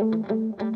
嗯嗯嗯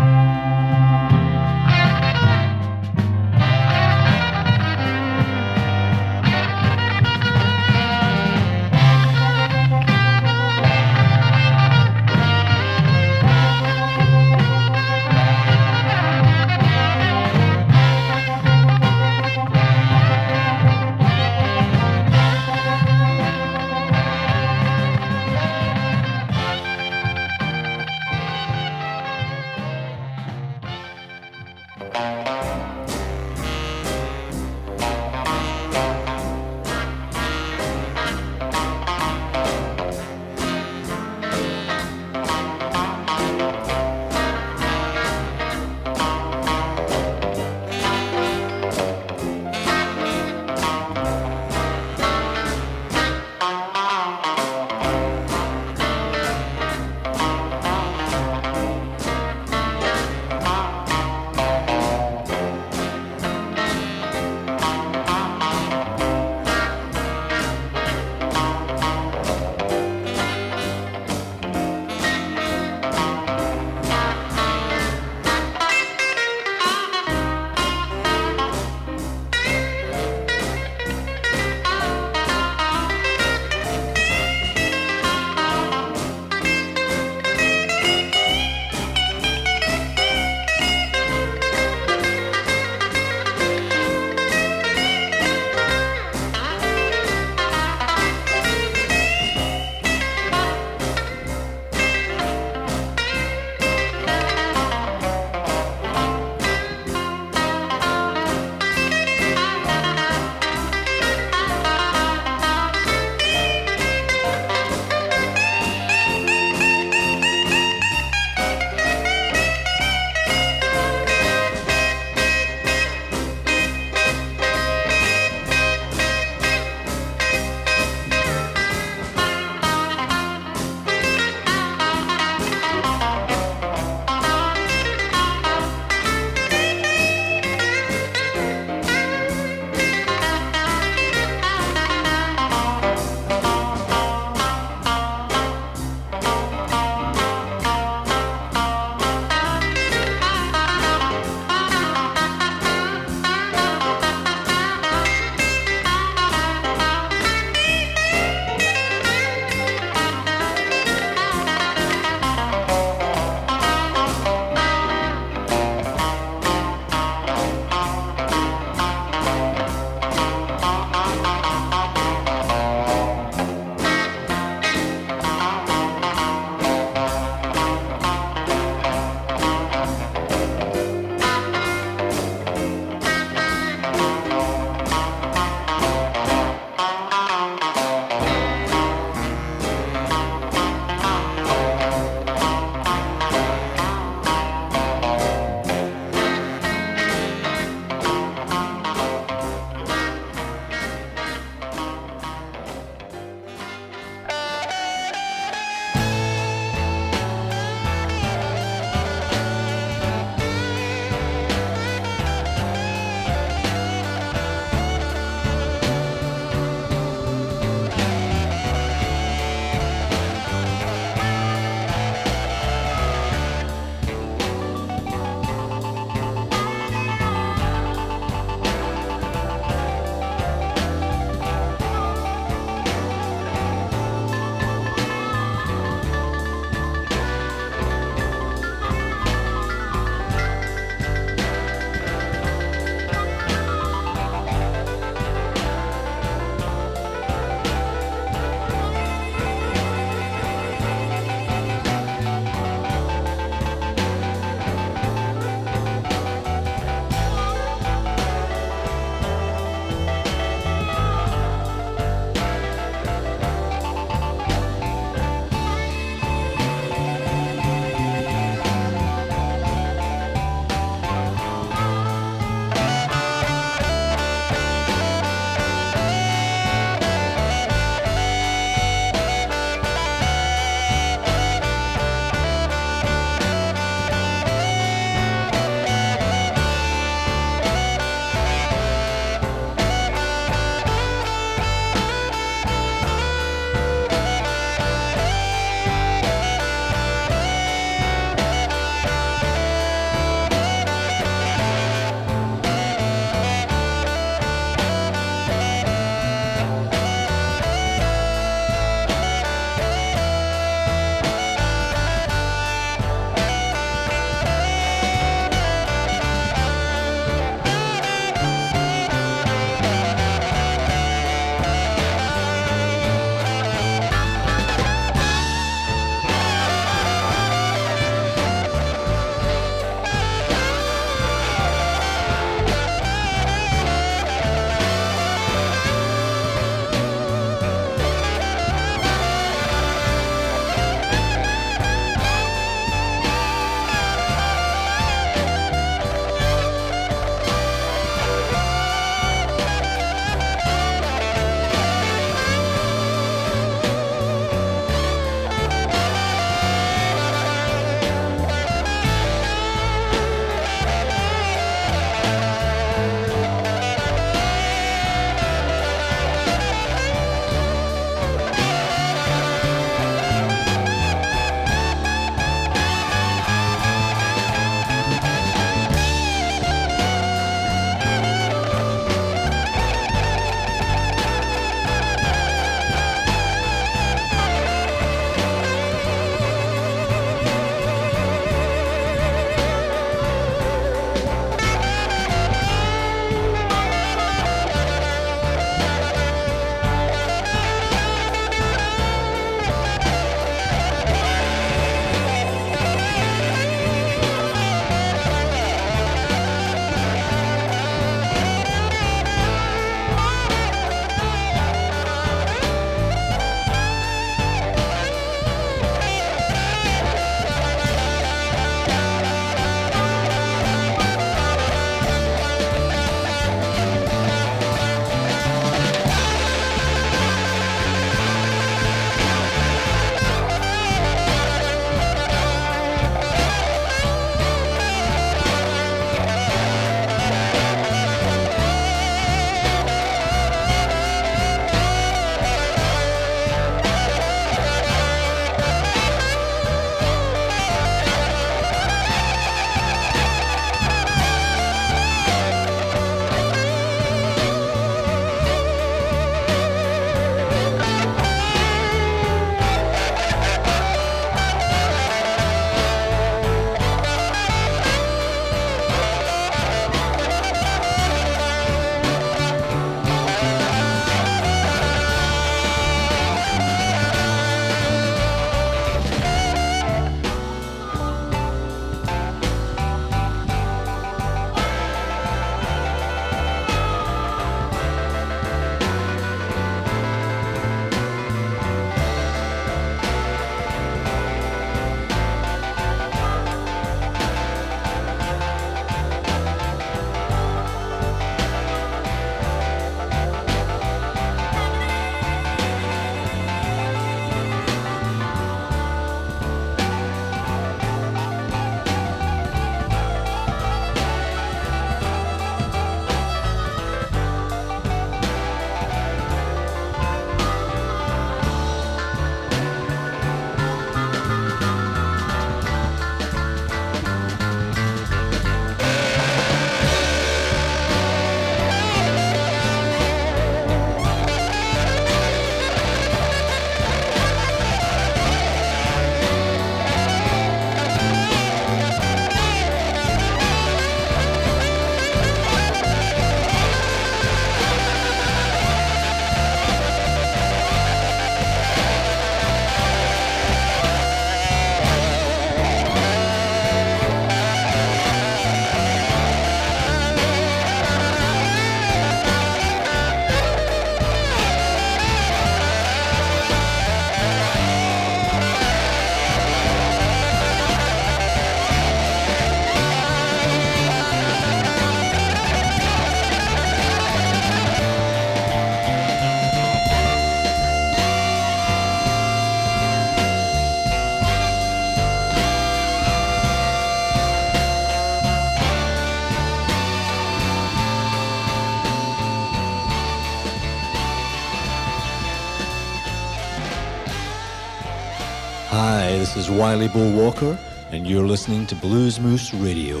Wiley Bull Walker, and you're listening to Blues Moose Radio.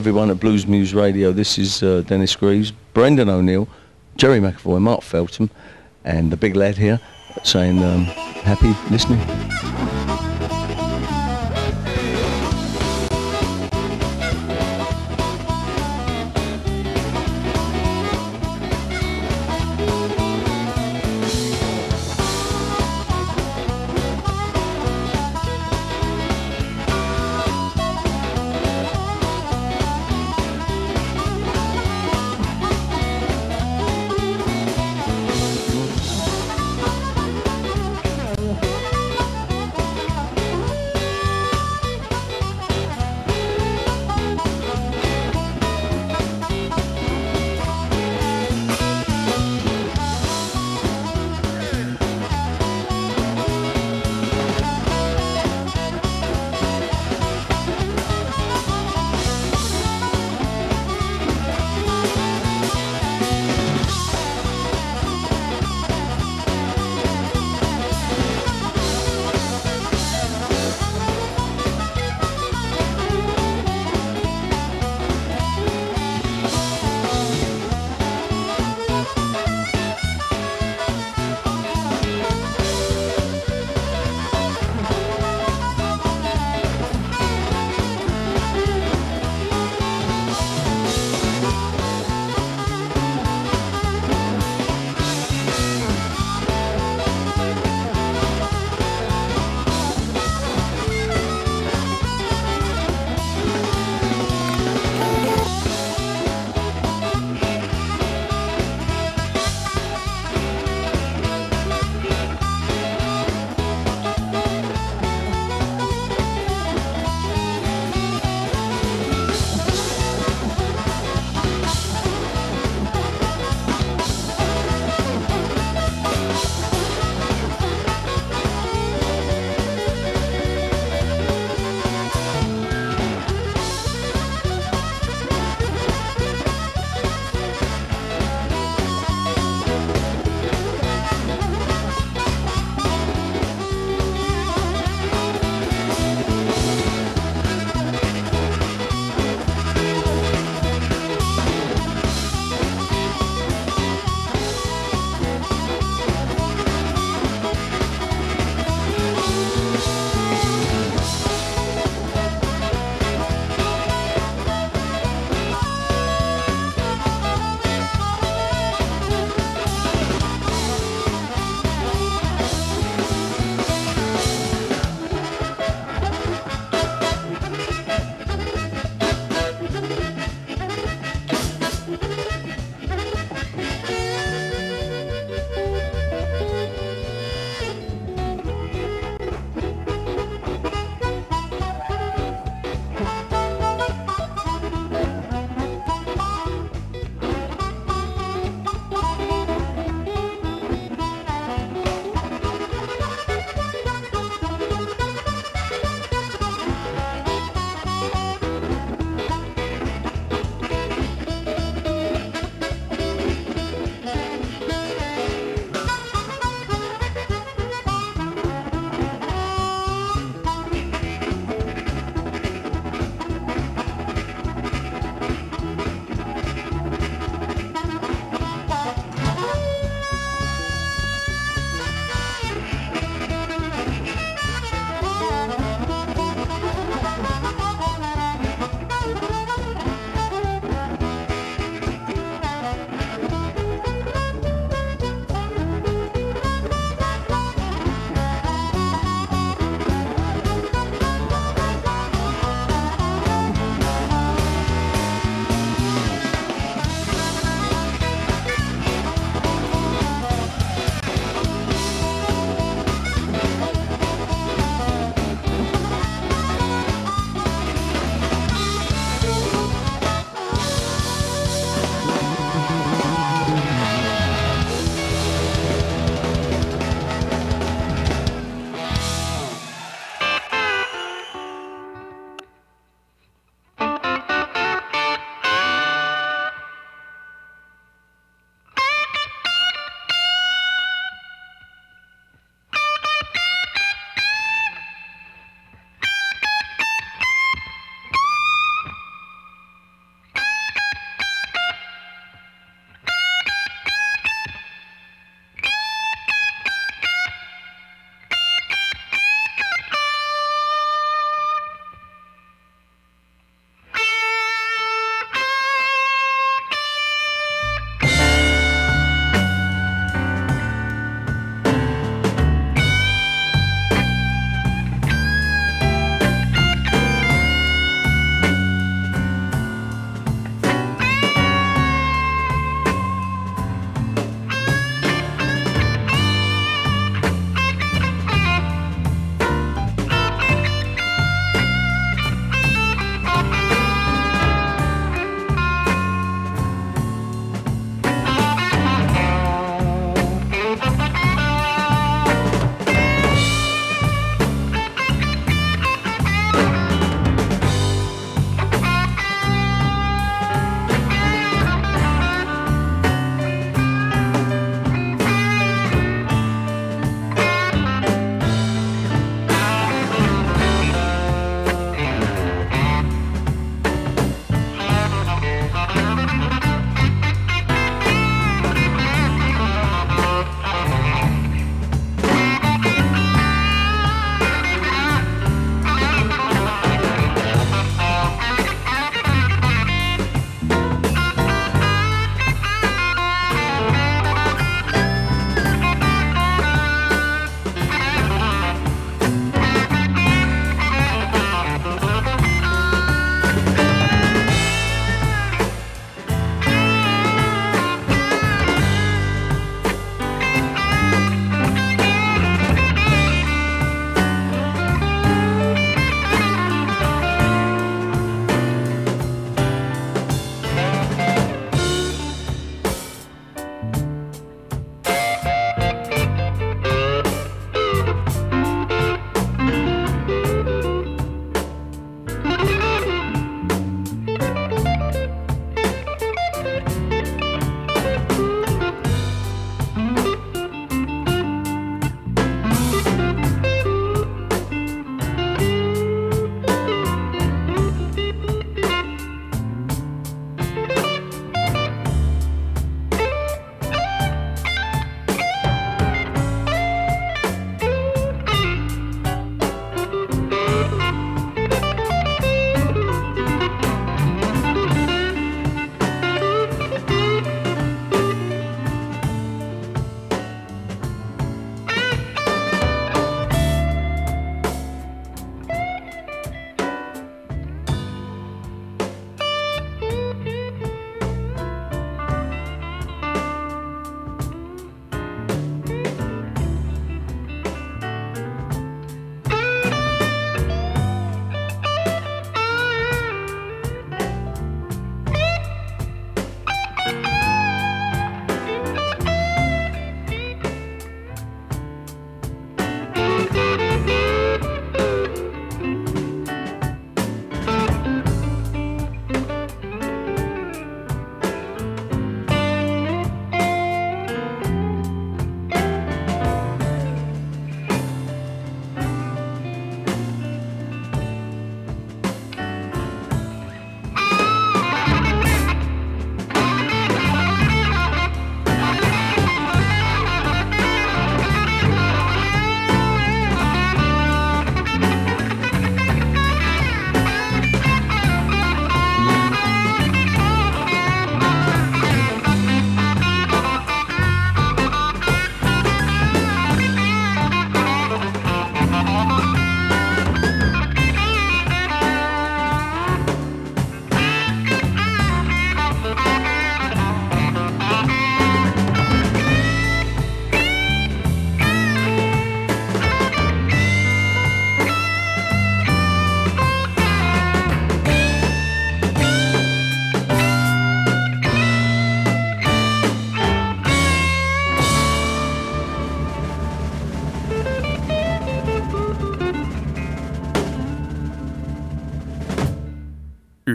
Everyone at Blues Muse Radio. This is uh, Dennis Greaves, Brendan O'Neill, Jerry McAvoy, Mark Feltham, and the big lad here saying um, happy listening.